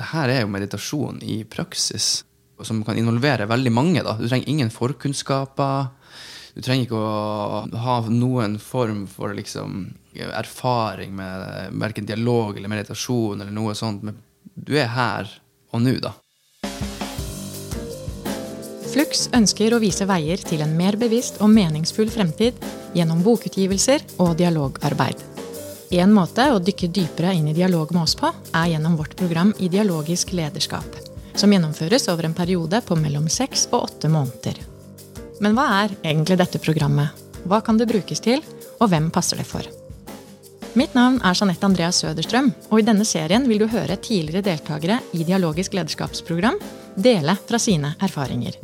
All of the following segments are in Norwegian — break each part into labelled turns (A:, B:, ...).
A: det her er jo meditasjon i praksis, som kan involvere veldig mange. da. Du trenger ingen forkunnskaper. Du trenger ikke å ha noen form for liksom, erfaring med verken dialog eller meditasjon eller noe sånt. Men du er her og nå, da.
B: Flux ønsker å vise veier til en mer bevisst og meningsfull fremtid gjennom bokutgivelser og dialogarbeid. En måte å dykke dypere inn i dialog med oss på, er gjennom vårt program Ideologisk lederskap, som gjennomføres over en periode på mellom seks og åtte måneder. Men hva er egentlig dette programmet? Hva kan det brukes til, og hvem passer det for? Mitt navn er Jeanette Andreas Søderstrøm, og i denne serien vil du høre tidligere deltakere i Dialogisk lederskapsprogram dele fra sine erfaringer.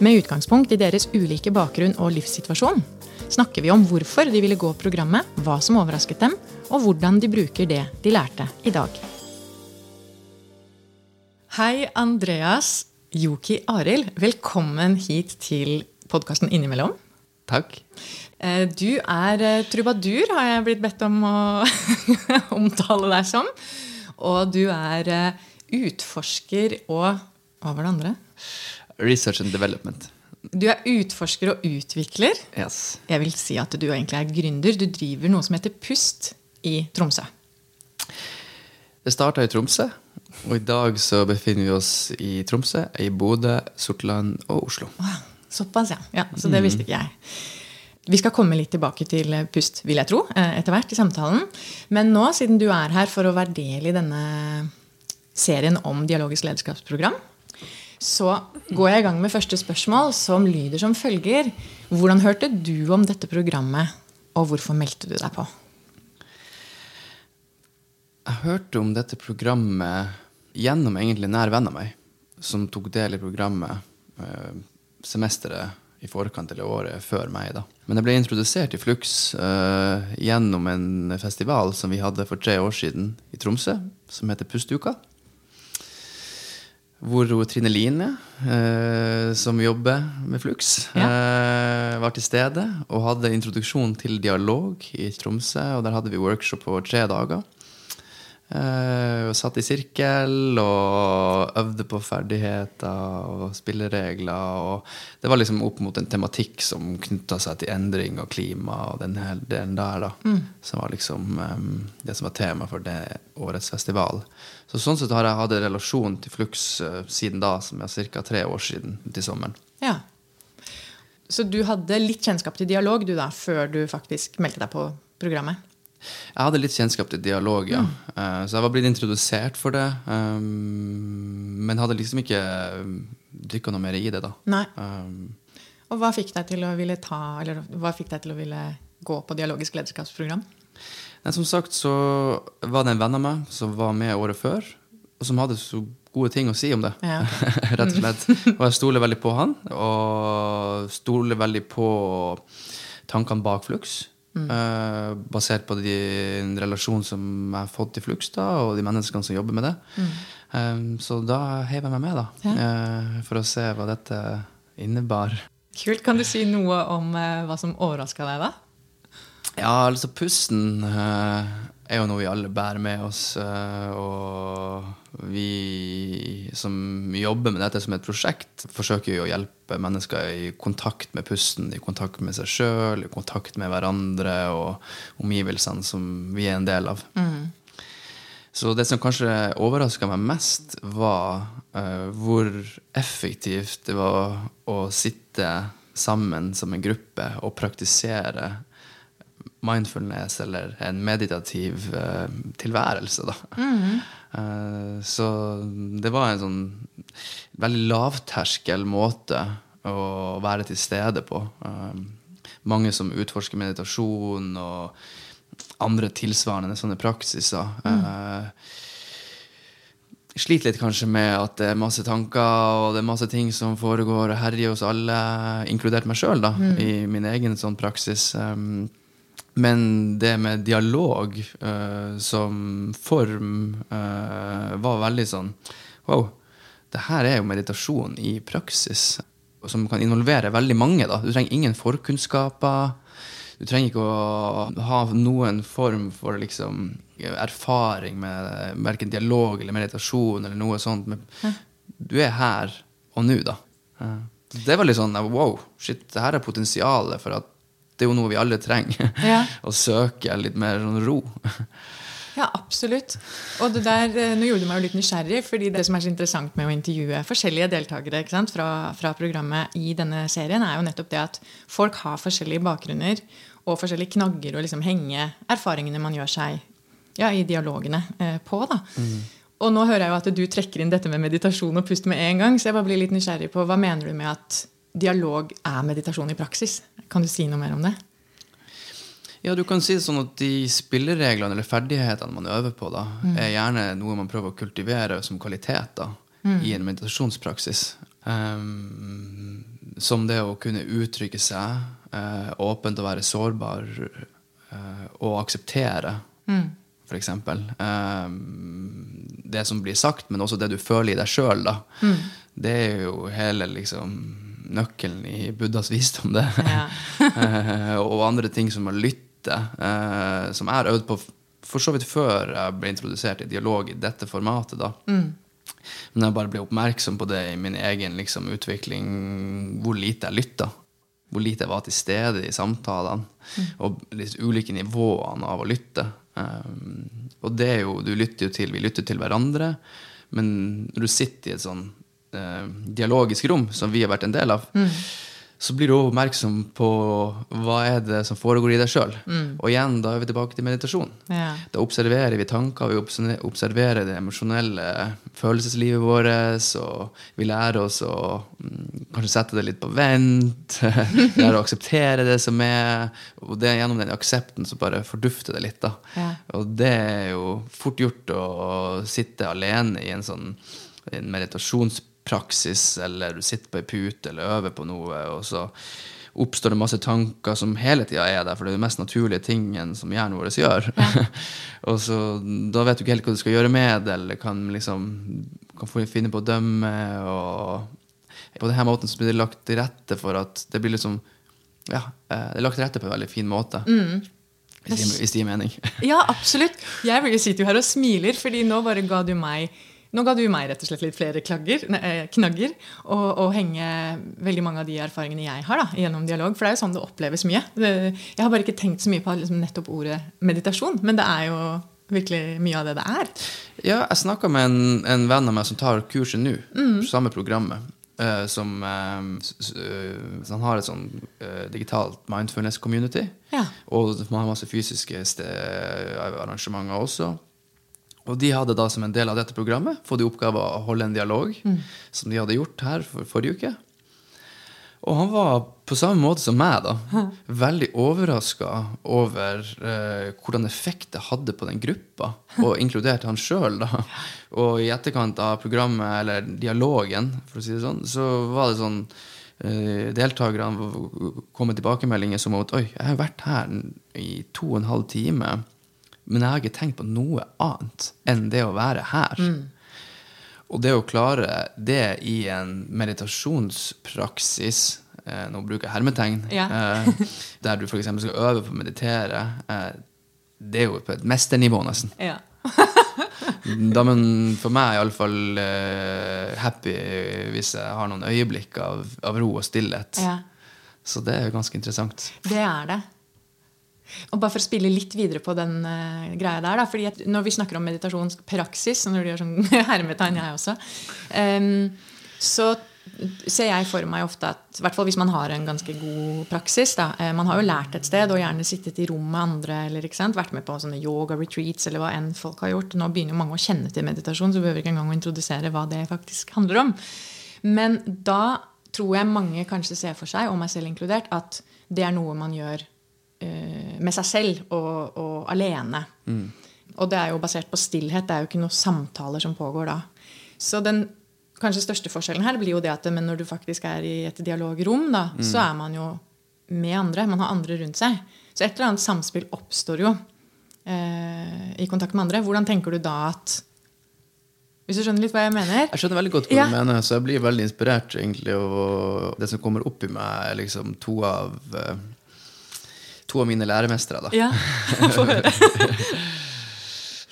B: Med utgangspunkt i deres ulike bakgrunn og livssituasjon snakker vi om hvorfor de ville gå programmet, hva som overrasket dem, og hvordan de bruker det de lærte i dag. Hei, Andreas. Joki Arild, velkommen hit til podkasten Innimellom.
A: Takk.
B: Eh, du er eh, trubadur, har jeg blitt bedt om å omtale deg som. Og du er eh, utforsker og Hva var det andre?
A: Research and development.
B: Du er utforsker og utvikler.
A: Yes.
B: Jeg vil si at du egentlig er gründer. Du driver noe som heter Pust i Tromsø.
A: Det starta i Tromsø, og i dag så befinner vi oss i Tromsø, i Bodø, Sortland og Oslo.
B: Såpass, ja. ja. Så det visste ikke jeg. Vi skal komme litt tilbake til pust, vil jeg tro, etter hvert i samtalen. Men nå, siden du er her for å være del i denne serien om dialogisk lederskapsprogram, så går jeg i gang med første spørsmål, som lyder som følger. Hvordan hørte du om dette programmet, og hvorfor meldte du deg på?
A: Jeg hørte om dette programmet gjennom egentlig nær venn av meg, som tok del i programmet eh, semesteret i forkant eller året før meg. da. Men jeg ble introdusert i Flux eh, gjennom en festival som vi hadde for tre år siden i Tromsø, som heter Pustuka hvor Trine Line, eh, som jobber med Flux, ja. eh, var til stede og hadde introduksjon til dialog i Tromsø. Og der hadde vi workshop på tre dager. Og satt i sirkel og øvde på ferdigheter og spilleregler. Og det var liksom opp mot en tematikk som knytta seg til endring og klima og den hele delen der, da. Mm. Som var liksom um, det som var tema for det årets festival. Så sånn sett har jeg hatt en relasjon til Flux uh, siden da, som er ca. tre år siden til sommeren.
B: Ja. Så du hadde litt kjennskap til dialog du da, før du faktisk meldte deg på programmet?
A: Jeg hadde litt kjennskap til dialog, ja. Mm. Uh, så jeg var blitt introdusert for det. Um, men hadde liksom ikke dykka noe mer i det, da.
B: Nei. Um, og hva fikk deg til å ville ta, eller hva fikk deg til å ville gå på dialogisk lederskapsprogram?
A: Nei, som sagt så var det en venn av meg som var med året før, og som hadde så gode ting å si om det. Ja. Rett og slett. Og jeg stoler veldig på han, og stoler veldig på tankene bak Flux. Mm. Uh, basert på den relasjonen som jeg har fått i Flux, da, og de menneskene som jobber med det. Mm. Um, så da heiv jeg meg med, da. Ja. Uh, for å se hva dette innebar.
B: Kult. Kan du si noe om uh, hva som overraska deg, da?
A: Ja, altså pusten er jo noe vi alle bærer med oss. Uh, og vi som jobber med dette som et prosjekt, forsøker jo å hjelpe mennesker i kontakt med pusten, i kontakt med seg sjøl, i kontakt med hverandre og omgivelsene som vi er en del av. Mm. Så det som kanskje overraska meg mest, var uh, hvor effektivt det var å sitte sammen som en gruppe og praktisere mindfulness eller en meditativ uh, tilværelse, da. Mm. Uh, så det var en sånn veldig lavterskel måte å være til stede på. Uh, mange som utforsker meditasjon og andre tilsvarende sånne praksiser. Mm. Sliter litt kanskje med at det er masse tanker og det er masse ting som foregår og herjer hos alle, inkludert meg sjøl, mm. i min egen sånn praksis. Um, men det med dialog uh, som form uh, var veldig sånn Wow, det her er jo meditasjon i praksis. Som kan involvere veldig mange. da. Du trenger ingen forkunnskaper. Du trenger ikke å ha noen form for liksom erfaring med verken dialog eller meditasjon eller noe sånt. Men du er her og nå, da. Eh, Det var litt sånn wow, shit, det her er potensialet for at det er jo noe vi alle trenger.
B: Ja.
A: Å søke litt mer sånn ro.
B: Ja, absolutt. Og det der, eh, nå gjorde du meg jo litt nysgjerrig, fordi det som er så interessant med å intervjue forskjellige deltakere sant, fra, fra programmet i denne serien, er jo nettopp det at folk har forskjellige bakgrunner og forskjellige knagger å liksom henge erfaringene man gjør seg ja, i dialogene eh, på. da. Og nå hører jeg jo at du trekker inn dette med meditasjon og pust med en gang, så jeg bare blir litt nysgjerrig på hva mener du med at dialog er meditasjon i praksis? Kan du si noe mer om det?
A: Ja, du kan si det sånn at de spillereglene eller ferdighetene man øver på, da, er gjerne noe man prøver å kultivere som kvalitet da, i en meditasjonspraksis. Um, som det å kunne uttrykke seg, uh, åpent å være sårbar uh, og akseptere, for eksempel. Um, det som blir sagt, men også det du føler i deg sjøl, Mm. Det er jo hele liksom nøkkelen i Buddhas visdom, det.
B: Ja.
A: Eh, og andre ting som å lytte, eh, som jeg har øvd på for så vidt før jeg ble introdusert i dialog i dette formatet. da. Men jeg bare ble oppmerksom på det i min egen liksom, utvikling, hvor lite jeg lytta. Hvor lite jeg var til stede i samtalene. Og litt ulike nivåene av å lytte. Um, og det er jo, du lytter jo til, vi lytter til hverandre, men når du sitter i et sånn eh, dialogisk rom, som vi har vært en del av, så blir du oppmerksom på hva er det som foregår i deg sjøl. Og igjen, da er vi tilbake til meditasjon.
B: Ja.
A: Da observerer vi tanker, vi observerer det emosjonelle følelseslivet vårt, og vi lærer oss å mm, kanskje sette det litt på vent. lære å akseptere det som er. Og det er gjennom den aksepten som bare fordufter det litt. da.
B: Ja.
A: Og det er jo fort gjort å sitte alene i en sånn en meditasjonspraksis, eller du sitter på ei pute eller øver på noe, og så oppstår det masse tanker som hele tida er der, for det er den mest naturlige tingen som hjernen vår gjør. og så Da vet du ikke helt hva du skal gjøre med det, eller kan liksom kan finne på å dømme. og På denne måten så blir det lagt til rette for at det blir liksom Ja, eh, det er lagt til rette på en veldig fin måte. Gir- hvis det gir mening.
B: Ja, absolutt. Jeg vil jo sitte jo her og smiler, fordi nå bare ga du meg nå ga du meg rett og slett litt flere klagger, eh, knagger og, og henge veldig mange av de erfaringene jeg har da, gjennom dialog. For det er jo sånn det oppleves mye. Det, jeg har bare ikke tenkt så mye på liksom, nettopp ordet meditasjon, men det er jo virkelig mye av det det er.
A: Ja, jeg snakka med en, en venn av meg som tar kurset nå, samme programmet. Uh, som uh, Han har et sånn uh, digitalt mindfulness community.
B: Ja.
A: Og man har masse fysiske arrangementer også. Og de hadde da som en del av dette programmet fått i oppgave å holde en dialog, som de hadde gjort her for forrige uke. Og han var på samme måte som meg, da, veldig overraska over eh, hvordan effekt det hadde på den gruppa, og inkludert han sjøl. Og i etterkant av programmet, eller dialogen, for å si det sånn, så var det sånn eh, Deltakerne kom med tilbakemeldinger som at Oi, jeg har vært her i to og en halv time, men jeg har ikke tenkt på noe annet enn det å være her. Og det å klare det i en meditasjonspraksis eh, Nå bruker jeg hermetegn.
B: Ja.
A: eh, der du f.eks. skal øve på å meditere. Eh, det er jo på et mesternivå, nesten.
B: Ja.
A: Da, men for meg er iallfall eh, happy hvis jeg har noen øyeblikk av, av ro og stillhet.
B: ja.
A: Så det er jo ganske interessant.
B: Det er det. Og bare for å spille litt videre på den uh, greia der, da, fordi når vi snakker om meditasjonspraksis, når du gjør sånn hermetegn, jeg også, um, så ser jeg for meg ofte at, hvert fall hvis man har en ganske god praksis da, eh, Man har jo lært et sted og gjerne sittet i rom med andre eller vært med på sånne yoga-retreats eller hva enn folk har gjort. Nå begynner jo mange å kjenne til meditasjon, så behøver ikke engang å introdusere hva det faktisk handler om. Men da tror jeg mange kanskje ser for seg, og meg selv inkludert, at det er noe man gjør med seg selv og, og alene. Og det er jo basert på stillhet. Det er jo ikke noen samtaler som pågår da. Så den kanskje største forskjellen her blir jo det at men når du faktisk er i et dialogrom, da, så er man jo med andre. Man har andre rundt seg. Så et eller annet samspill oppstår jo eh, i kontakt med andre. Hvordan tenker du da at Hvis du skjønner litt hva jeg mener?
A: Jeg skjønner veldig godt hva
B: Ja.
A: du mener, så jeg blir veldig inspirert. egentlig, og Det som kommer opp i meg, er liksom to av eh, To av mine læremestere. da.
B: Ja, få høre.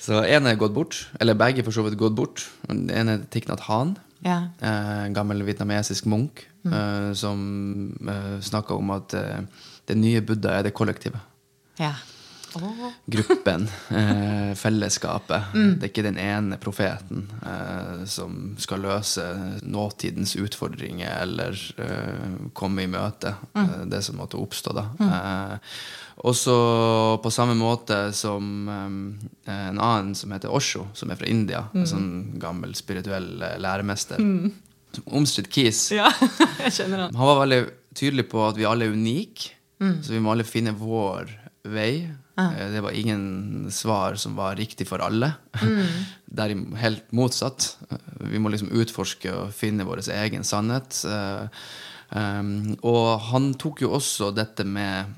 A: Så en er gått bort, eller begge for så vidt gått bort. Den ene er Tiknat Han,
B: Ja.
A: eh, en gammel vietnamesisk munk, eh, som eh, snakka om at eh, det nye Buddha er det kollektive.
B: ja. Åh.
A: Gruppen, eh, fellesskapet. Det er ikke den ene profeten eh, som skal løse nåtidens utfordringer eller eh, komme i møte mm. det som måtte oppstå da. Eh, og så på samme måte som eh, en annen som heter Osho, som er fra India, en sånn gammel spirituell læremester. læremester. Omstridt kis.
B: Ja, jeg kjenner han.
A: Han var veldig tydelig på at vi alle er unike, så vi må alle finne vår vei. Eh, Det var ingen svar som var riktig for alle. Det er helt motsatt. Eh, Vi må liksom utforske og finne vår egen sannhet. Eh, um, og han tok jo også dette med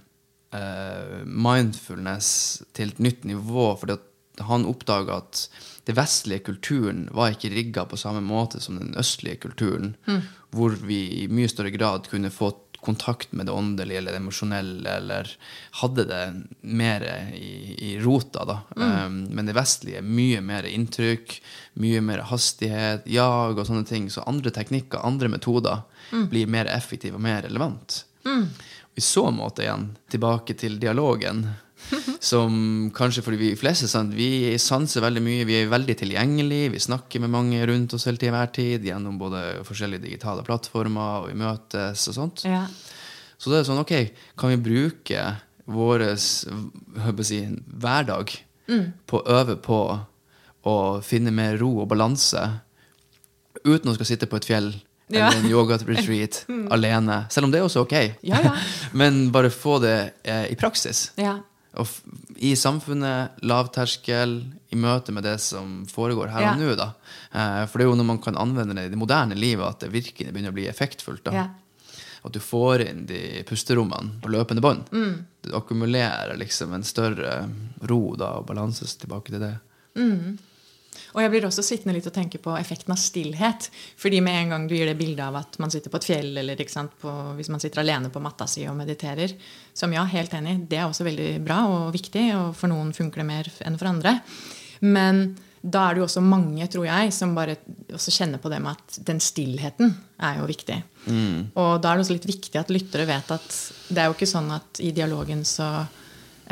A: mindfulness til et nytt nivå, fordi han oppdaga at den vestlige kulturen var ikke rigga på samme måte som den østlige kulturen, hvor vi i mye større grad kunne få kontakt med det åndelige eller det emosjonelle, eller hadde det mer i, i rota, da. Um, men det vestlige mye mer inntrykk, mye mer hastighet, jag og sånne ting. Så andre teknikker, andre metoder, blir mer effektive og mer relevant. I så måte igjen, tilbake til dialogen, som kanskje fordi vi fleste sant, vi sanser veldig mye, vi er veldig tilgjengelige, vi snakker med mange rundt oss hele til hver tid, gjennom både forskjellige digitale plattformer, og vi møtes og sånt.
B: Ja.
A: Så det er sånn, ok, kan vi bruke vår si, hverdag på å øve på å finne mer ro og balanse uten å skal sitte på et fjell
B: Ja.
A: eller en yoga-retreat alene. Selv om det er også ok.
B: Ja, ja.
A: Men bare få det eh, i praksis.
B: Ja.
A: I samfunnet, lavterskel, i møte med det som foregår her
B: Ja.
A: og nå. da. Eh, for det er jo når man kan anvende det i det moderne livet, at det virkelig begynner å bli effektfullt. da.
B: Ja.
A: At du får inn de pusterommene på løpende bånd.
B: Mm.
A: Du akkumulerer liksom en større ro da, og balanses tilbake til det.
B: Og jeg blir også sittende litt og tenke på effekten av stillhet. Fordi med en gang du gir det bildet av at man sitter på et fjell, eller sant, på, hvis man sitter alene på matta si og mediterer, som ja, helt enig, det er også veldig bra og viktig, og for noen funker det mer enn for andre. Men da er det jo også mange, tror jeg, som bare også kjenner på det med at den stillheten er jo viktig. Og da er det også litt viktig at lyttere vet at det er jo ikke sånn at i dialogen så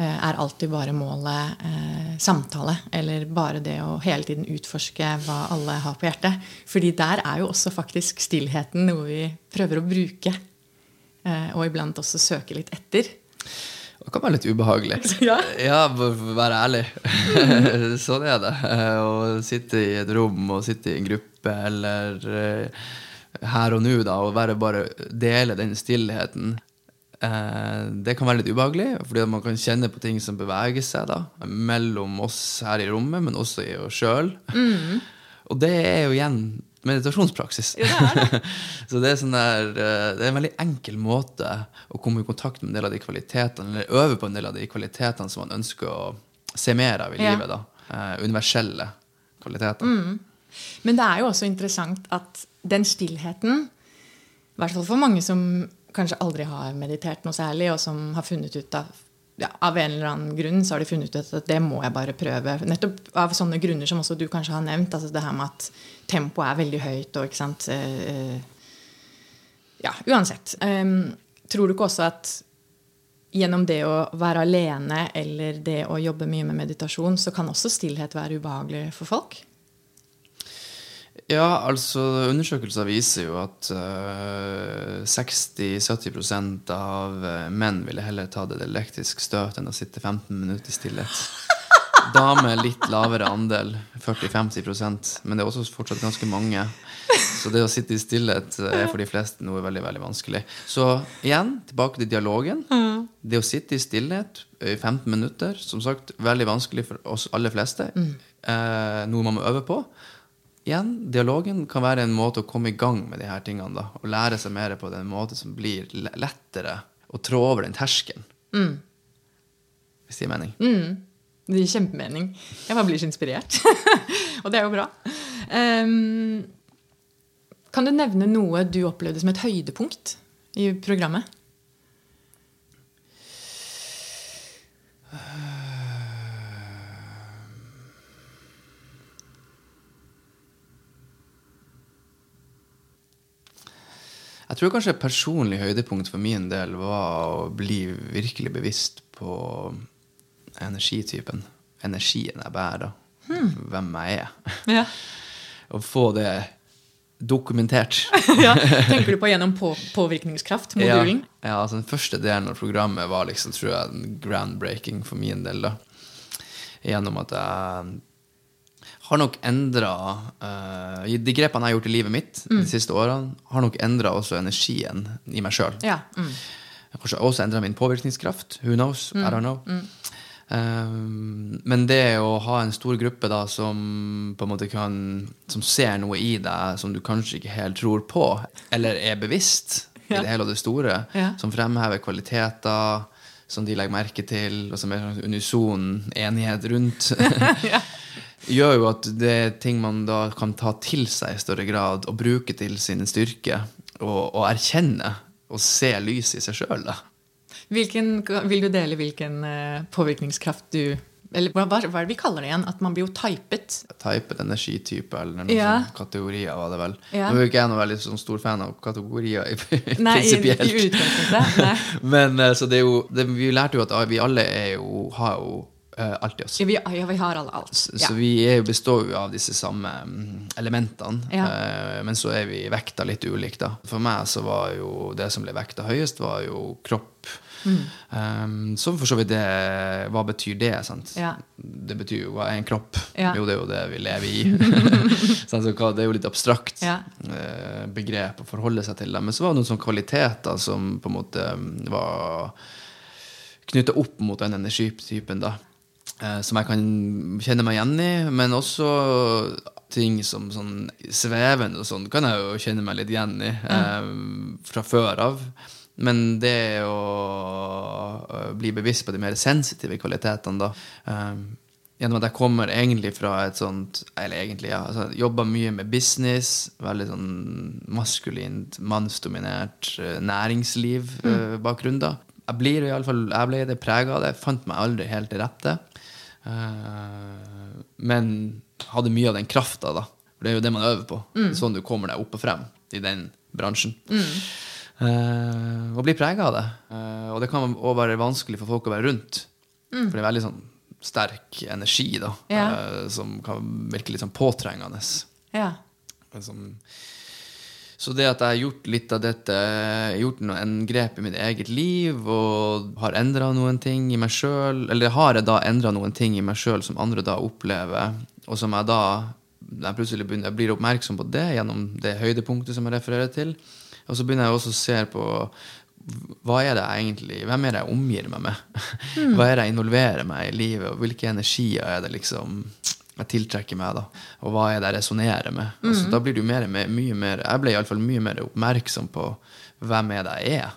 B: er alltid bare målet eh, samtale, eller bare det å hele tiden utforske hva alle har på hjertet. Fordi der er jo også faktisk stillheten noe vi prøver å bruke, eh, og iblant også søke litt etter.
A: Det kan være litt ubehagelig.
B: Ja.
A: Ja, være ærlig. sånn er det. Eh, Å sitte i et rom og sitte i en gruppe eller eh, her og nå, da, og bare, bare dele den stillheten. Eh, Det kan være litt ubehagelig, fordi man kan kjenne på ting som beveger seg da, mellom oss her i rommet, men også i oss sjøl. Og det er jo igjen meditasjonspraksis. Så det er, sånn der, eh, det er en veldig enkel måte å komme i kontakt med en del av de kvalitetene, eller øve på en del av de kvalitetene som man ønsker å se mer av i
B: Ja.
A: livet. da. Eh, universelle kvaliteter.
B: Men det er jo også interessant at den stillheten, i hvert fall for mange som kanskje aldri har meditert noe særlig, og som har funnet ut av ja, av en eller annen grunn så har de funnet ut at det må jeg bare prøve. Nettopp av sånne grunner som også du kanskje har nevnt. altså Det her med at tempoet er veldig høyt og ikke sant eh, eh, Ja, uansett. Em, tror du ikke også at gjennom det å være alene eller det å jobbe mye med meditasjon, så kan også stillhet være ubehagelig for folk?
A: Ja, altså Undersøkelser viser jo at uh, 60-70% av eh, menn ville heller tatt et elektrisk støt enn å sitte 15 minutter i stillhet. Damer litt lavere andel, 40-50% men det er også fortsatt ganske mange. Så det å sitte i stillhet eh, er for de fleste noe veldig veldig vanskelig. Så igjen, tilbake til dialogen. Det å sitte i stillhet i 15 minutter, som sagt, veldig vanskelig for oss aller fleste. Eh, noe man må øve på. Igjen, dialogen kan være en måte å komme i gang med de her tingene. da, Og lære seg mer på den måte som blir lettere å trå over den terskelen. Hvis det gir mening.
B: Det gir kjempemening. Jeg bare blir så inspirert. og det er jo bra. Um, kan du nevne noe du opplevde som et høydepunkt i programmet?
A: Jeg tror kanskje et personlig høydepunkt for min del var å bli virkelig bevisst på energitypen. Energien jeg bærer. Hvem jeg er.
B: Ja.
A: Å få det dokumentert.
B: ja. Tenker du på gjennom på, påvirkningskraft, modulen?
A: Ja, ja, altså den første delen av programmet var liksom, tror jeg, groundbreaking for min del. da. Gjennom at jeg har nok endra uh, De grepene jeg har gjort i livet mitt de siste årene, har nok endra også energien i meg sjøl.
B: Ja. Mm.
A: Kanskje også endra min påvirkningskraft. Who knows? I don't know. Um, men det å ha en stor gruppe da som på en måte kan Som ser noe i deg som du kanskje ikke helt tror på, eller er bevisst
B: Ja.
A: i det hele og det store,
B: Ja.
A: som fremhever kvaliteter som de legger merke til, og som er sånn unison enighet rundt, gjør jo at det er ting man da kan ta til seg i større grad og bruke til sin styrke, og, og erkjenne og se lyset i seg sjøl.
B: Hvilken, vil du dele hvilken eh, påvirkningskraft du Eller hva, hva er det vi kaller det igjen? At man blir jo typet.
A: typet energitype, eller noen
B: Ja.
A: sånn kategorier, var det vel.
B: Ja.
A: Nå er ikke jeg noe veldig sånn stor fan av kategorier i,
B: Nei, i, i
A: prinsipielt.
B: utgangspunktet.
A: Men eh, så det er jo det, Vi lærte jo at vi alle jo, har jo alt i oss.
B: Ja, vi, ja, vi har alle alt. Ja.
A: Så vi består jo av disse samme mm, elementene.
B: Ja.
A: eh, men så er vi vekta litt ulikt, da. For meg så var jo det som ble vekta høyest, var jo kropp.
B: Mm.
A: Um, så for så vidt det Hva betyr det? sant? Det betyr jo hva er en kropp? Jo, det er jo det vi lever i. Så det er jo litt abstrakt eh, begrep å forholde seg til. Da. Men så var det noen sånne kvaliteter som på en måte mm, var knytta opp mot den energitypen, da. Eh, som jeg kan kjenne meg igjen i, men også ting som sånn svevende og sånn kan jeg jo kjenne meg litt igjen i eh, fra før av. Men det å eh, bli bevisst på de mer sensitive kvalitetene, da eh, Gjennom at jeg kommer egentlig fra et sånt Eller egentlig, ja. Altså, Jobba mye med business. Veldig sånn maskulint, mannsdominert eh, næringsliv-bakgrunn, da. Jeg blir i alle fall, jeg ble det prega av det. Jeg fant meg aldri helt til rette. Eh, men hadde mye av den krafta, da. For det er jo det man øver på. Sånn du kommer deg opp og frem i den bransjen. Eh, og bli prega av det. Uh, og det kan også være vanskelig for folk å være rundt. For det er veldig sånn sterk energi da,
B: Ja.
A: uh, som kan virke litt sånn påtrengende.
B: Ja.
A: Som, så det at jeg har gjort litt av dette, gjort noe, en grep i mitt eget liv og har endra noen ting i meg sjøl, eller har jeg da endra noen ting i meg sjøl som andre da opplever, og som jeg da jeg plutselig begynner, jeg blir oppmerksom på det gjennom det høydepunktet som jeg refererer til. Og så begynner jeg også å se på hva er det jeg egentlig, hvem er det jeg omgir meg med? Hva er det jeg involverer meg i livet, og hvilke energier er det liksom jeg tiltrekker meg, da? Og hva er det jeg resonnerer med? Altså, da blir du mer, mye mer Jeg ble iallfall mye mer oppmerksom på hvem er det jeg er.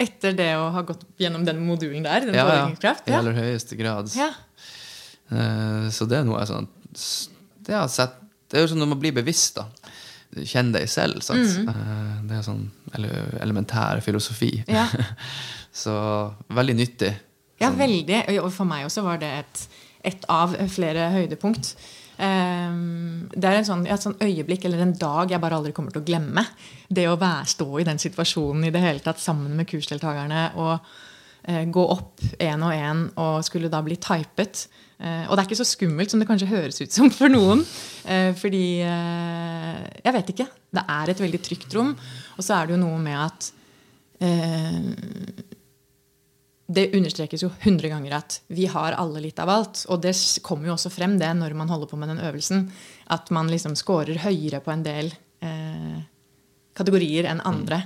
B: Etter det å ha gått gjennom den modulen der, den
A: Ja, ja. I aller høyeste grad.
B: Ja.
A: Eh, Så det er noe jeg sånn Det, har sett, det er jo sånn når man blir bevisst, da. Kjenn deg selv. Eh, Det er sånn ele- elementær filosofi.
B: Ja.
A: Så veldig nyttig.
B: Ja,
A: Sånn.
B: veldig. Og for meg også var det et, et av flere høydepunkt. Ehm, det er sånn, et sånn øyeblikk eller en dag jeg bare aldri kommer til å glemme. Det å være, stå i den situasjonen i det hele tatt sammen med kursdeltakerne og eh, gå opp én og én og skulle da bli typet. Eh, og det er ikke så skummelt som det kanskje høres ut som for noen. eh, fordi Jeg vet ikke. Det er et veldig trygt rom. Og så er det jo noe med at det understrekes jo 100 ganger at vi har alle litt av alt. Og det kommer jo også frem det når man holder på med den øvelsen. At man liksom scorer høyere på en del eh, kategorier enn andre.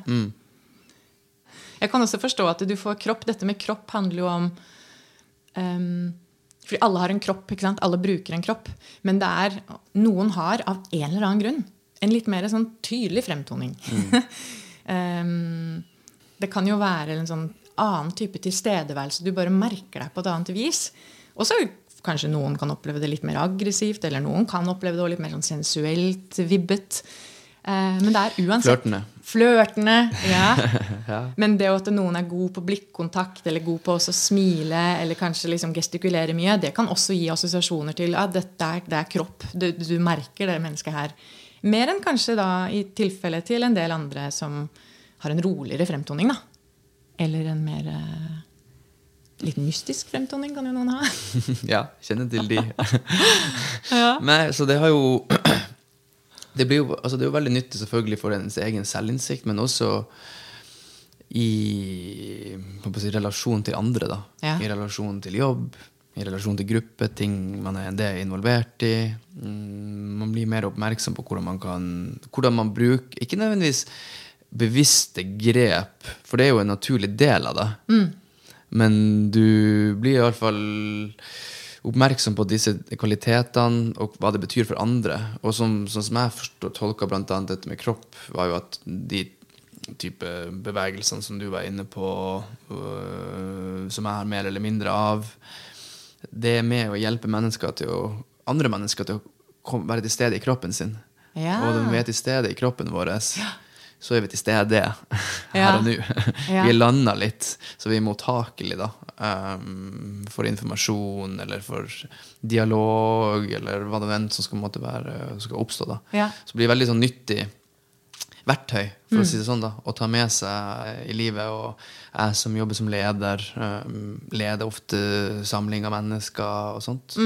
B: Jeg kan også forstå at du får kropp. Dette med kropp handler jo om um, Fordi alle har en kropp. ikke sant? Alle bruker en kropp. Men det er, noen har av en eller annen grunn en litt mer sånn tydelig fremtoning. Ehm, det kan jo være en sånn annen type tilstedeværelse. Du bare merker deg på et annet vis. Og så kanskje noen kan oppleve det litt mer aggressivt, eller noen kan oppleve det litt mer sånn sensuelt vibbet. Eh, men det er uansett
A: Flørtende.
B: Flørtende, ja. Men det at noen er god på blikkontakt, eller god på å smile, eller kanskje liksom gestikulere mye, det kan også gi assosiasjoner til at dette er, det er kropp. Du, du merker det mennesket her. Mer enn kanskje da i tilfelle til en del andre som har en roligere fremtoning, da. Eller en mer eh, litt mystisk fremtoning kan jo noen ha.
A: ja, kjenner til de.
B: ja.
A: Nei, så det har jo det, blir jo altså det er jo veldig nyttig selvfølgelig for ens egen selvinnsikt, men også i si, relasjon til andre. da.
B: Ja.
A: I relasjon til jobb, i relasjon til gruppe, ting man er, det er involvert i. Mm, man blir mer oppmerksom på hvordan man kan hvordan man bruker Ikke nødvendigvis bevisste grep, for det er jo en naturlig del av det. Men du blir iallfall oppmerksom på disse kvalitetene og hva det betyr for andre. Og som, sånn som jeg forstår, tolka bl.a. dette med kropp, var jo at de type bevegelsene som du var inne på, øh, som jeg har mer eller mindre av, det er med å hjelpe mennesker til å, andre mennesker til å kom, være til stede i kroppen sin.
B: Ja.
A: Og de er til stede i kroppen vår, så er vi til stede her og nå. Vi er landa litt, så vi er mottakelige da, um, for informasjon eller for dialog eller hva det enn som skal, måtte være, skal oppstå. da.
B: Ja.
A: Så det blir veldig sånn nyttig verktøy, for å si det sånn, da, å ta med seg i livet. Og jeg som jobber som leder, um, leder ofte samling av mennesker og sånt.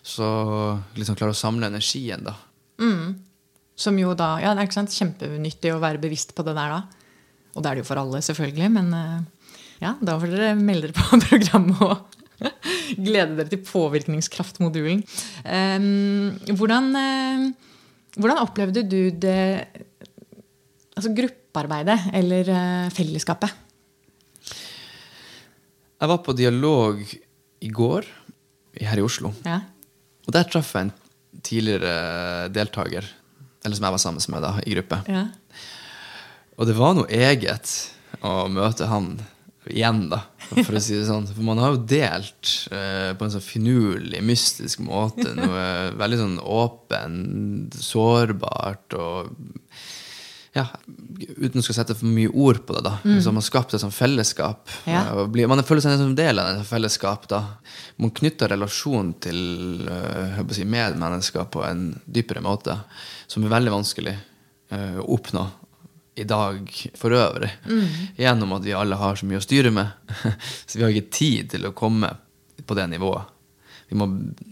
A: Så liksom klare å samle energien, da.
B: Som jo da Ja, det er ikke sant, kjempenyttig å være bevisst på det der da. Og det er det jo for alle, selvfølgelig. Men eh, ja, da får dere melde dere på programmet og glede dere til påvirkningskraftmodulen. Um, hvordan, eh, hvordan opplevde du det Altså gruppearbeidet eller eh, fellesskapet?
A: Jeg var på dialog i går her i Oslo.
B: Ja.
A: Og der traff jeg en tidligere deltaker, eller som jeg var sammen med da, i gruppe.
B: ja.
A: Og det var noe eget å møte han igjen, da, for å si det sånn. For man har jo delt eh, på en sånn finurlig, mystisk måte noe veldig sånn åpent, sårbart og ja, uten å sette for mye ord på det, da. Så har man skapt et sånt fellesskap.
B: Ja.
A: eh, man føler seg som del av et fellesskap. da. Man knytter relasjon til eh, si, medmennesker på en dypere måte, som er veldig vanskelig eh, å oppnå i dag for øvrig. Gjennom at vi alle har så mye å styre med. så vi har ikke tid til å komme på det nivået. Vi må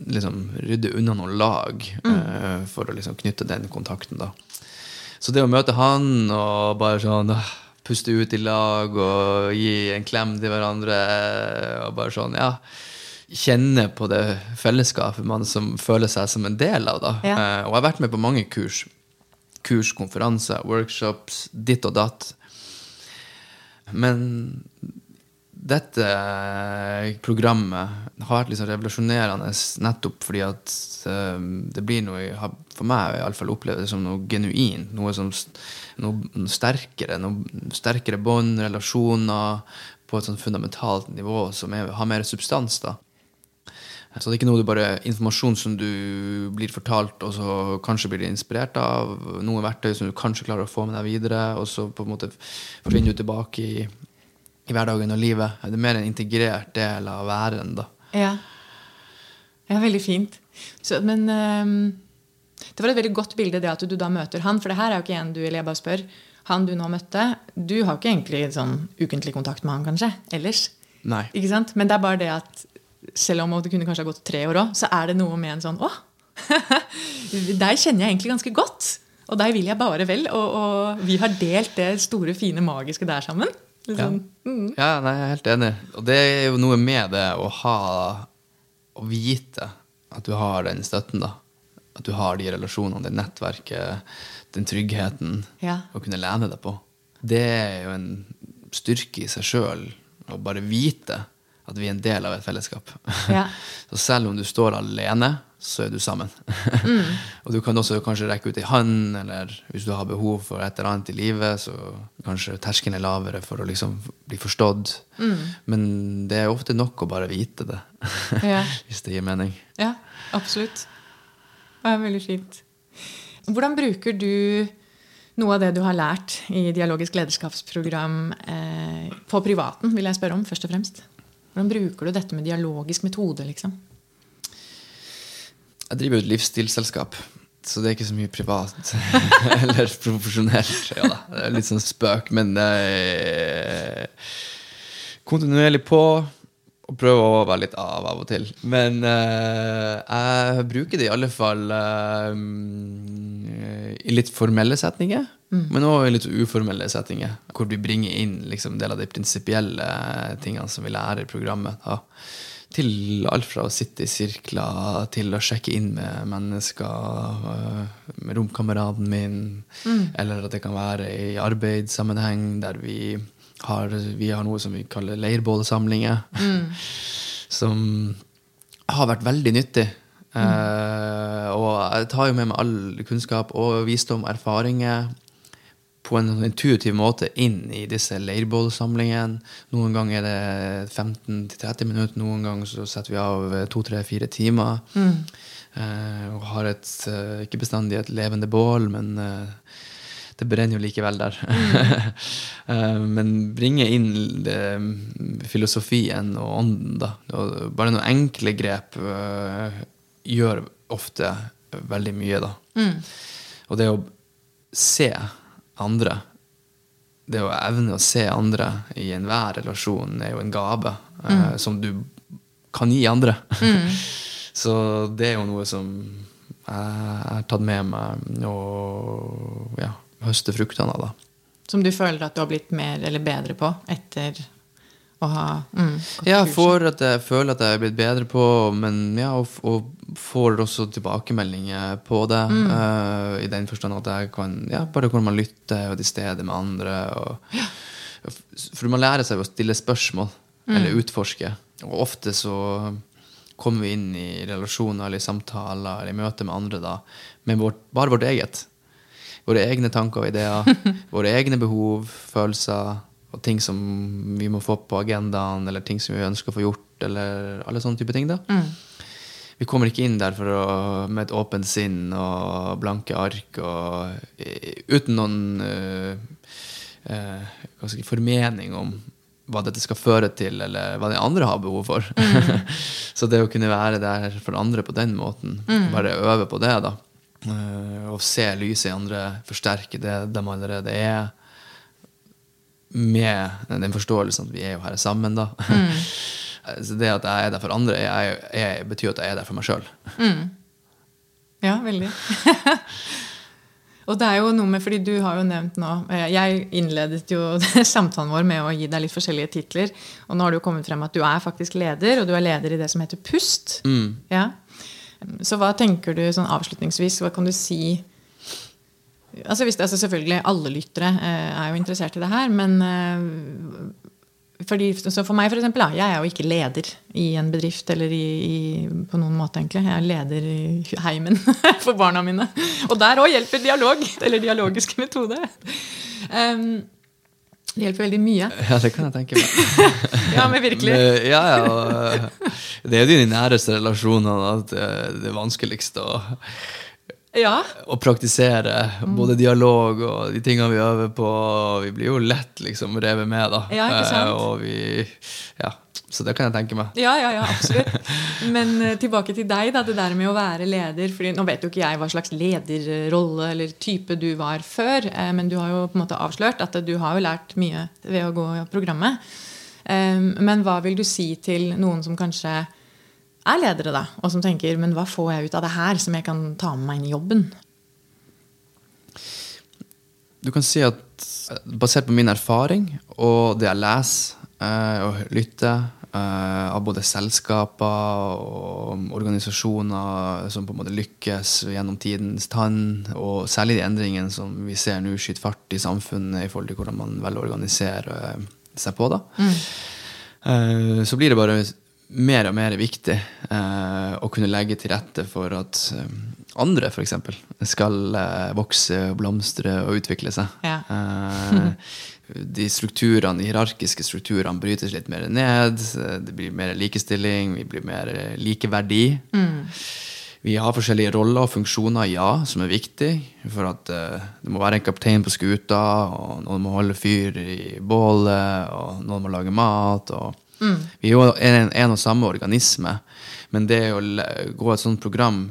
A: liksom rydde unna noen lag eh, for å liksom knytte den kontakten. da. Så det å møte han og bare sånn puste ut i lag og gi en klem til hverandre og bare sånn, ja Kjenne på det fellesskapet man som føler seg som en del av. da.
B: Ja.
A: Eh, og jeg har vært med på mange kurs. Kurs, konferanser, workshops, ditt og datt. Men dette programmet har vært liksom revolusjonerende nettopp fordi at eh, det blir noe har For meg i alle fall opplevd som noe genuint. Noe, som, noe sterkere. Noe sterkere bånd, relasjoner, på et sånn fundamentalt nivå som er, har mer substans. da. Så det er ikke noe du bare informasjon som du blir fortalt, og så kanskje blir du inspirert av. Noen verktøy som du kanskje klarer å få med deg videre, og så på en måte forsvinner du tilbake i, i hverdagen og livet. Det er mer en integrert del av væren, da.
B: Ja. ja veldig fint. Så, men um, det var et veldig godt bilde det at du da møter han. For det her er jo ikke en du eller jeg bare spør. Han du nå møtte, du har ikke egentlig sånn ukentlig kontakt med han kanskje ellers.
A: Nei.
B: Ikke sant? Men det er bare det at selv om det kunne kanskje ha gått tre år òg, så er det noe med en sånn Å! deg kjenner jeg egentlig ganske godt. Og deg vil jeg bare vel. Og, og vi har delt det store, fine, magiske der sammen. Liksom. Mm.
A: Ja, nei, jeg er helt enig. Og det er jo noe med det å ha Å vite at du har den støtten, da. At du har de relasjonene, det nettverket, den tryggheten
B: Ja.
A: å kunne lene deg på. Det er jo en styrke i seg sjøl å bare vite at vi er en del av et fellesskap.
B: Ja.
A: Så selv om du står alene, så er du sammen. og du kan også kanskje rekke ut ei hånd, eller hvis du har behov for et eller annet i livet, så kanskje terskelen er lavere for å liksom bli forstått. Men det er ofte nok å bare vite det,
B: Ja.
A: hvis det gir mening.
B: Ja, absolutt. Det er veldig fint. Hvordan bruker du noe av det du har lært i dialogisk lederskapsprogram eh, på privaten, vil jeg spørre om, først og fremst? Hvordan bruker du dette med dialogisk metode, liksom?
A: Jeg driver jo et livsstilsselskap Så det er ikke så mye privat eller profesjonelt. Ja da, det er litt sånn spøk, men er kontinuerlig på. Og prøver å være litt av av og til. Men eh, jeg bruker det i alle fall eh, i litt formelle setninger. Men òg i litt uformelle setninger, hvor vi bringer inn liksom, del av de prinsipielle tingene som vi lærer i programmet. Da. Til alt fra å sitte i sirkler til å sjekke inn med mennesker, øh, med romkameraten min, eller at det kan være i arbeidssammenheng der vi har, vi har noe som vi kaller leirbålsamlinger, som har vært veldig nyttig. Eh, og jeg tar jo med meg all kunnskap og visdom, og erfaringer, på en intuitiv måte inn i disse leirbålsamlingene. Noen ganger er det 15-30 minutter, noen ganger så setter vi av to-tre-fire timer. Eh, og har et, eh, ikke bestandig et levende bål, men eh, det brenner jo likevel der. Eh, men bringe inn det, filosofien og ånden, da. Bare noen enkle grep eh, gjør ofte veldig mye, da. Og det å se andre Det å evne å se andre i enhver relasjon er jo en gave eh, som du kan gi andre. Så det er jo noe som jeg har tatt med meg og ja, høste fruktene av. da.
B: Som du føler at du har blitt mer eller bedre på etter mm,
A: Ja, for at jeg føler at jeg er blitt bedre på, men ja, og, og får også tilbakemeldinger på det. eh, I den forstand at jeg kan ja, bare hvor man lytter og til stede med andre. Og, For man lærer seg å stille spørsmål, eller utforske. Og ofte så kommer vi inn i relasjoner eller i samtaler eller i møte med andre da, med vårt, bare vårt eget. Våre egne tanker og ideer, våre egne behov, følelser og ting som vi må få på agendaen, eller ting som vi ønsker å få gjort, eller alle sånne type ting. da. Vi kommer ikke inn der å, med et åpent sinn og blanke ark og uten noen uh, si, formening om hva dette skal føre til, eller hva de andre har behov for. Så det å kunne være der for andre på den måten, bare øve på det, da. uh, og se lyset i andre, forsterke det de allerede er med den forståelsen at vi er jo her sammen, da. Så det at jeg er der for andre, jeg, jeg, betyr at jeg er der for meg sjøl.
B: Ja, veldig. Og det er jo noe med, fordi du har jo nevnt nå eh, Jeg innledet jo samtalen vår med å gi deg litt forskjellige titler. Og nå har det jo kommet frem at du er faktisk leder, og du er leder i det som heter Pust. Ja. Så hva tenker du sånn avslutningsvis? Hva kan du si Altså, hvis, det, altså Selvfølgelig, alle lyttere eh, er jo interessert i det her, men eh, fordi, så For meg, for eksempel, da, jeg er jo ikke leder i en bedrift eller i, i, på noen måte, egentlig. Jeg er leder i heimen for barna mine. Og der òg hjelper dialog, eller dialogisk metode. Um, det hjelper veldig mye.
A: Ja, det kan jeg tenke meg.
B: Ja, men virkelig.
A: Ja, ja, og, det er jo de næreste relasjonene at det, det er vanskeligst å,
B: Ja.
A: og praktisere. Både dialog og de tingene vi øver på. Vi blir jo lett liksom revet med, da.
B: Ja, ikke sant?
A: Eh, Og vi, ja, så det kan jeg tenke meg.
B: Ja, ja, ja, absolutt. Men eh, tilbake til deg, da, det der med å være leder. Fordi Nå vet jo ikke jeg hva slags lederrolle eller type du var før, eh, men du har jo på en måte avslørt at du har jo lært mye ved å gå programmet. Men hva vil du si til noen som kanskje er ledere, da, og som tenker men hva får jeg ut av det her som jeg kan ta med meg inn i jobben?
A: Du kan si at eh, basert på min erfaring og det jeg leser eh, og lytter eh, av både selskaper og organisasjoner som på en måte lykkes gjennom tidens tann, og særlig de endringene som vi ser nå skyter fart i samfunnet i forhold til hvordan man velger å organisere seg på, da, Mm. så blir det bare mer og mer viktig eh, å kunne legge til rette for at eh, andre f.eks. skal eh, vokse, og blomstre og utvikle seg.
B: Ja.
A: Eh, de strukturene, de hierarkiske strukturene brytes litt mer ned. eh, Det blir mer likestilling, vi blir mer likeverdi. likeverdi. Vi har forskjellige roller og funksjoner, ja, som er viktig. For at eh, det må være en kaptein på skuta, og noen må holde fyr i bålet, og noen må lage mat. og Vi er jo en, en og samme organisme, men det å gå et sånt program,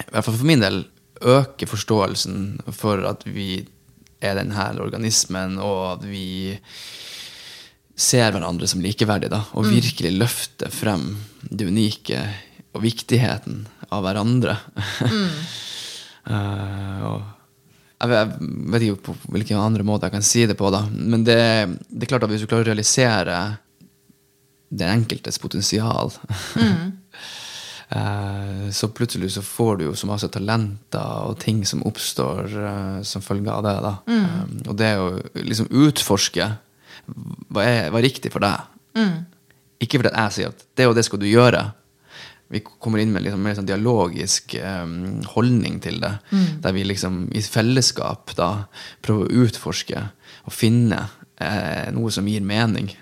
A: i hvert fall for min del, øke forståelsen for at vi er denne organismen, og at vi ser hverandre som likeverdige, da, og virkelig løfter frem det unike og viktigheten av hverandre. Mm. og jeg vet, jeg vet ikke på hvilken andre måte jeg kan si det på, da. Men det, det er klart at hvis du klarer å realisere den enkeltes potensial Mm. Så plutselig så får du jo så masse talenter og ting som oppstår eh, som følge av det. da. Mm. og det å liksom utforske hva er, hva er riktig for deg. Ikke fordi jeg sier at det og det skal du gjøre. Vi kommer inn med liksom mer sånn dialogisk um, holdning til det. Der vi liksom i fellesskap da prøver å utforske og finne eh, noe som gir mening.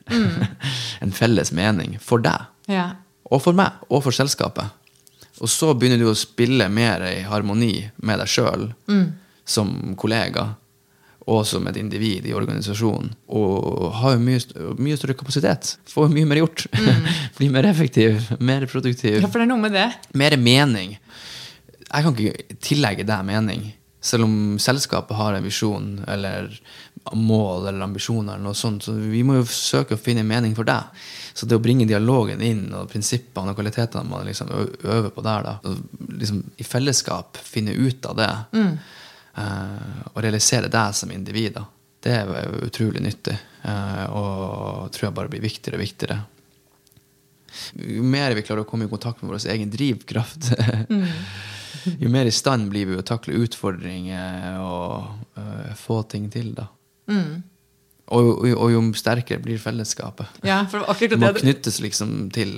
A: en felles mening for deg.
B: Ja.
A: Og for meg, og for selskapet. Og så begynner du å spille mer i harmoni med deg sjøl som kollega. Og som et individ i organisasjonen. Og har jo mye, mye større kapasitet. Får mye mer gjort. Blir mer effektiv, mer produktiv.
B: ja, for det er noe med det.
A: Mer mening. Jeg kan ikke tillegge deg mening. Selv om selskapet har en visjon eller mål eller ambisjoner, eller noe sånt, så vi må jo søke å finne mening for deg. Så det å bringe dialogen inn, og prinsippene og kvalitetene man liksom øver på der, da, liksom i fellesskap finne ut av det, eh, og realisere deg som individ, da, det er utrolig nyttig. Uh, og tror jeg bare blir viktigere og viktigere jo mer vi klarer å komme i kontakt med vår egen drivkraft, jo mer i stand blir vi å takle utfordringer og uh, få ting til, da. Og, og, og jo sterkere blir fellesskapet.
B: Ja, for akkurat
A: Det må knyttes liksom til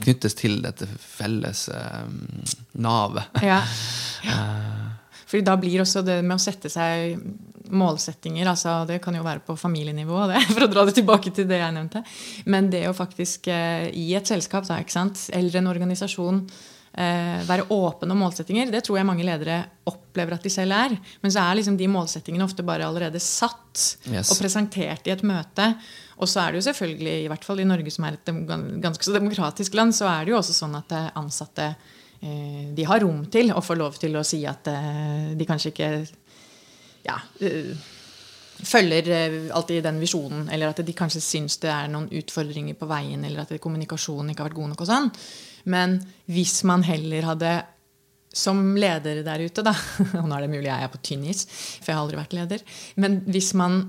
A: knyttes til dette felles eh, navet.
B: Ja. Fordi da blir også det med å sette seg målsettinger altså Det kan jo være på familienivå, det, for å dra det tilbake til det jeg nevnte. Men det å faktisk eh, i et selskap da, eller en organisasjon eh, være åpen om målsettinger, det tror jeg mange ledere opplever at de selv er. Men så er liksom de målsettingene ofte bare allerede satt
A: Yes.
B: og presentert i et møte. Og så er det jo selvfølgelig, i hvert fall i Norge som er et ganske så demokratisk land, så er det jo også sånn at eh, ansatte eh, de har rom til å få lov til å si at eh, de kanskje ikke ja, eh, følger eh, alltid den visjonen, eller at de kanskje syns det er noen utfordringer på veien, eller at kommunikasjonen ikke har vært god nok og sånn. Men hvis man heller hadde som leder der ute, da Og nå er det mulig jeg er på tynn is, for jeg har aldri vært leder. Men hvis man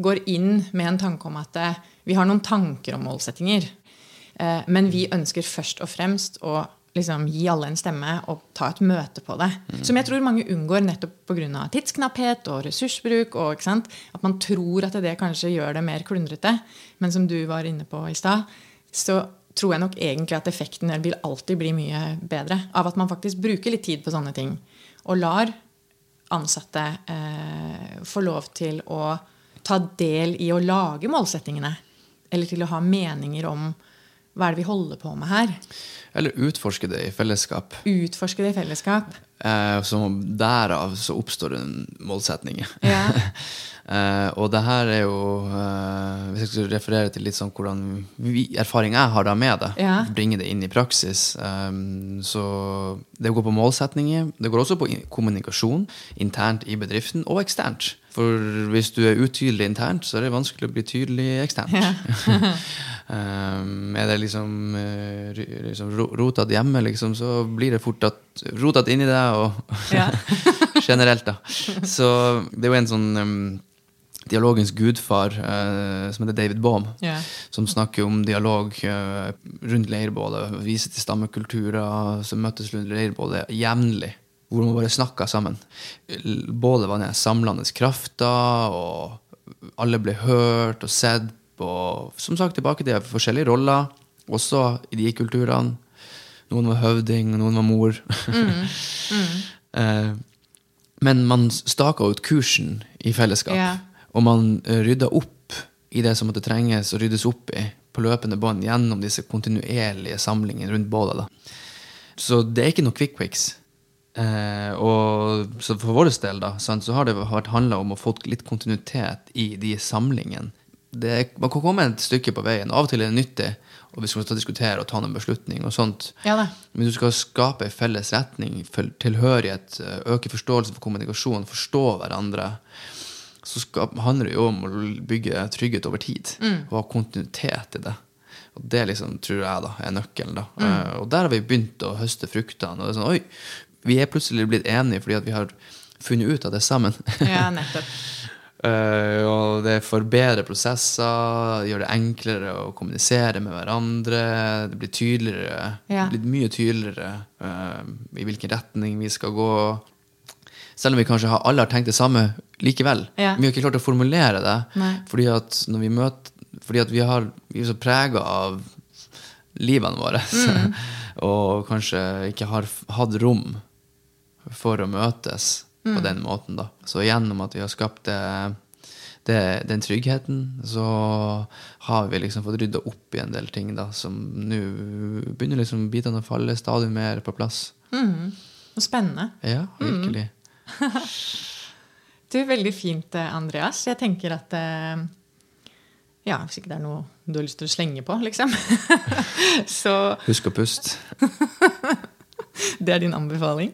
B: går inn med en tanke om at eh, vi har noen tanker om målsettinger, eh, men vi ønsker først og fremst å liksom gi alle en stemme og ta et møte på det. Som jeg tror mange unngår nettopp pga. tidsknapphet og ressursbruk. Og? At man tror at det kanskje gjør det mer klundrete. Men som du var inne på i stad, så tror jeg nok egentlig at effekten vil alltid bli mye bedre av at man faktisk bruker litt tid på sånne ting. Og lar ansatte eh, få lov til å ta del i å lage målsettingene. Eller til å ha meninger om hva er det vi holder på med her.
A: Eller utforske det i fellesskap.
B: Utforske det i fellesskap.
A: Eh, så derav så oppstår en målsetning.
B: Ja.
A: Eh, og det her er jo eh, Hvis jeg skal referere til litt sånn hvordan vi, erfaring jeg har da med det,
B: Ja.
A: bringe det inn i praksis eh, Så det går på målsetninger. Det går også på kommunikasjon internt i bedriften og eksternt. For hvis du er utydelig internt, så er det vanskelig å bli tydelig eksternt. Um, er det liksom, uh, liksom rotete rotet hjemme, liksom, så blir det fort rotete rotet inni deg og
B: Ja.
A: generelt, da. Så det er jo en sånn um, dialogens gudfar uh, som heter David Baum,
B: yeah.
A: som snakker om dialog uh, rundt leirbålet, viser til stammekulturer som møttes rundt leirbålet jevnlig. Hvor man bare snakka sammen. Bålet var den samlende krafta, og alle ble hørt og sett. Og som sagt, tilbake til forskjellige roller, også i de kulturene. Noen var høvding, noen var mor. Eh, Men man staka ut kursen i fellesskap.
B: Yeah.
A: Og man eh, rydda opp i det som måtte trenges å ryddes opp i på løpende bånd gjennom disse kontinuerlige samlingene rundt bålet. Da. Så det er ikke noe quick quicks. Eh, og så for vår del da, sant, så har det handla om å få litt kontinuitet i de samlingene det, man kan komme et stykke på veien. Av og til er det nyttig og vi skal diskutere og ta noen beslutning. og sånt.
B: Ja.
A: Men du skal skape en felles retning, tilhørighet, øke forståelse for kommunikasjon, forstå hverandre. Så skal, handler det jo om å bygge trygghet over tid
B: Mm.
A: og ha kontinuitet i det. Og det liksom, tror jeg da, er nøkkelen. da.
B: Mm.
A: Uh, og der har vi begynt å høste fruktene. og det er sånn, oi, Vi er plutselig blitt enige fordi vi har funnet ut av det sammen.
B: Ja, nettopp.
A: Eh, og det forbedrer prosesser, gjør det enklere å kommunisere med hverandre. Det blir tydeligere,
B: Ja.
A: det blir mye tydeligere uh, i hvilken retning vi skal gå. Selv om vi kanskje har, alle har tenkt det samme likevel.
B: Ja.
A: Vi har ikke klart å formulere det.
B: Nei.
A: Fordi at vi møter Fordi at vi, har, vi er så prega av livene våre.
B: Mm.
A: og kanskje ikke har hatt rom for å møtes
B: Mm.
A: på den måten. da. Så gjennom at vi har skapt det, det, den tryggheten, så har vi liksom fått rydda opp i en del ting da, som nå begynner liksom bitene å falle stadig mer på plass.
B: Mm. Spennende.
A: Ja, virkelig.
B: Du, Veldig fint, eh, Andreas. Jeg tenker at eh, Ja, hvis ikke det er noe du har lyst til å slenge på, liksom. Så
A: Husk å puste.
B: det er din anbefaling.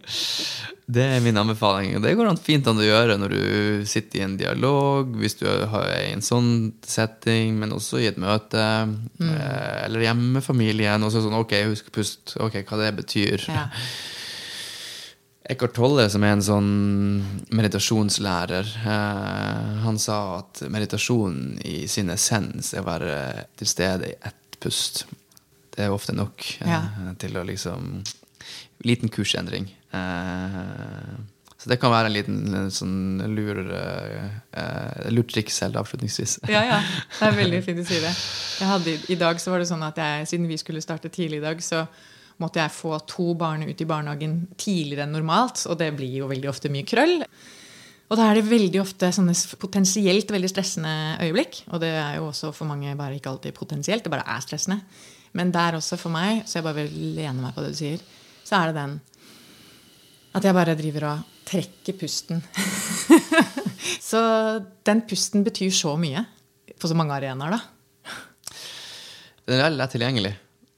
A: Det er min anbefaling. Det går an fint an å gjøre når du sitter i en dialog, hvis du har i en sånn setting, men også i et møte. Mm. Eller hjemme med familien. Og så sånn, ok, husk å puste. Ok, hva det betyr.
B: Ja.
A: Eckhart Tolle, som er en sånn meditasjonslærer, eh, han sa at meditasjon i sin essens er å være til stede i ett pust. Det er ofte nok eh,
B: Ja.
A: til å liksom Liten kursendring. Eh, så det kan være en liten sånn lur uh, lurt triks helt avslutningsvis.
B: Ja, ja. Det er veldig fint du sier det. Hadde, I dag så var det sånn at jeg, siden vi skulle starte tidlig i dag, så måtte jeg få to barn ut i barnehagen tidligere enn normalt. Og det blir jo veldig ofte mye krøll. Og da er det veldig ofte sånne potensielt veldig stressende øyeblikk. Og det er jo også for mange bare ikke alltid potensielt, det bare er stressende. Men der også for meg, så jeg bare vil lene meg på det du sier, så er det den at jeg bare driver og trekker pusten. så den pusten betyr så mye på så mange arenaer, da.
A: Den er veldig lett tilgjengelig.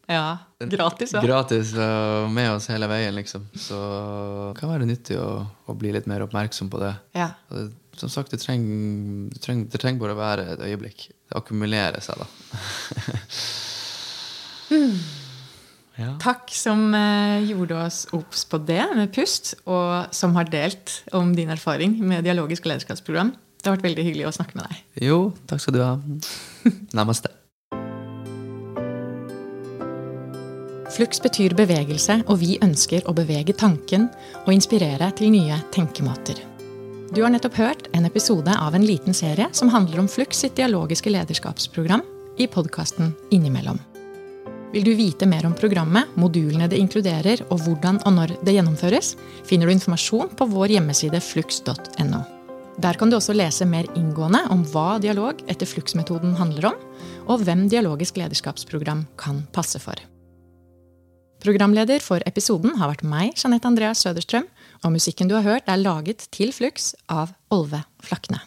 B: Ja, Gratis, ja.
A: Gratis og med oss hele veien, liksom. Så det kan være nyttig å, å bli litt mer oppmerksom på det.
B: ja.
A: Det som sagt, det trenger, det, trenger, det trenger bare å være et øyeblikk. Det akkumulerer seg, da. ja.
B: Takk som eh, gjorde oss obs på det med pust, og som har delt om din erfaring med dialogisk lederskapsprogram. Det har vært veldig hyggelig å snakke med deg.
A: Jo, takk skal du ha. Namaste.
B: Flux betyr bevegelse, og vi ønsker å bevege tanken og inspirere til nye tenkemåter. Du har nettopp hørt en episode av en liten serie som handler om Flux sitt dialogiske lederskapsprogram i podkasten Innimellom. Vil du vite mer om programmet, modulene det inkluderer og hvordan og når det gjennomføres, finner du informasjon på vår hjemmeside flux.no. Der kan du også lese mer inngående om hva dialog etter Flux-metoden handler om, og hvem dialogisk lederskapsprogram kan passe for. Programleder for episoden har vært meg, Jeanette Andreas Søderstrøm, og musikken du har hørt er laget til Flux av Olve Flakne.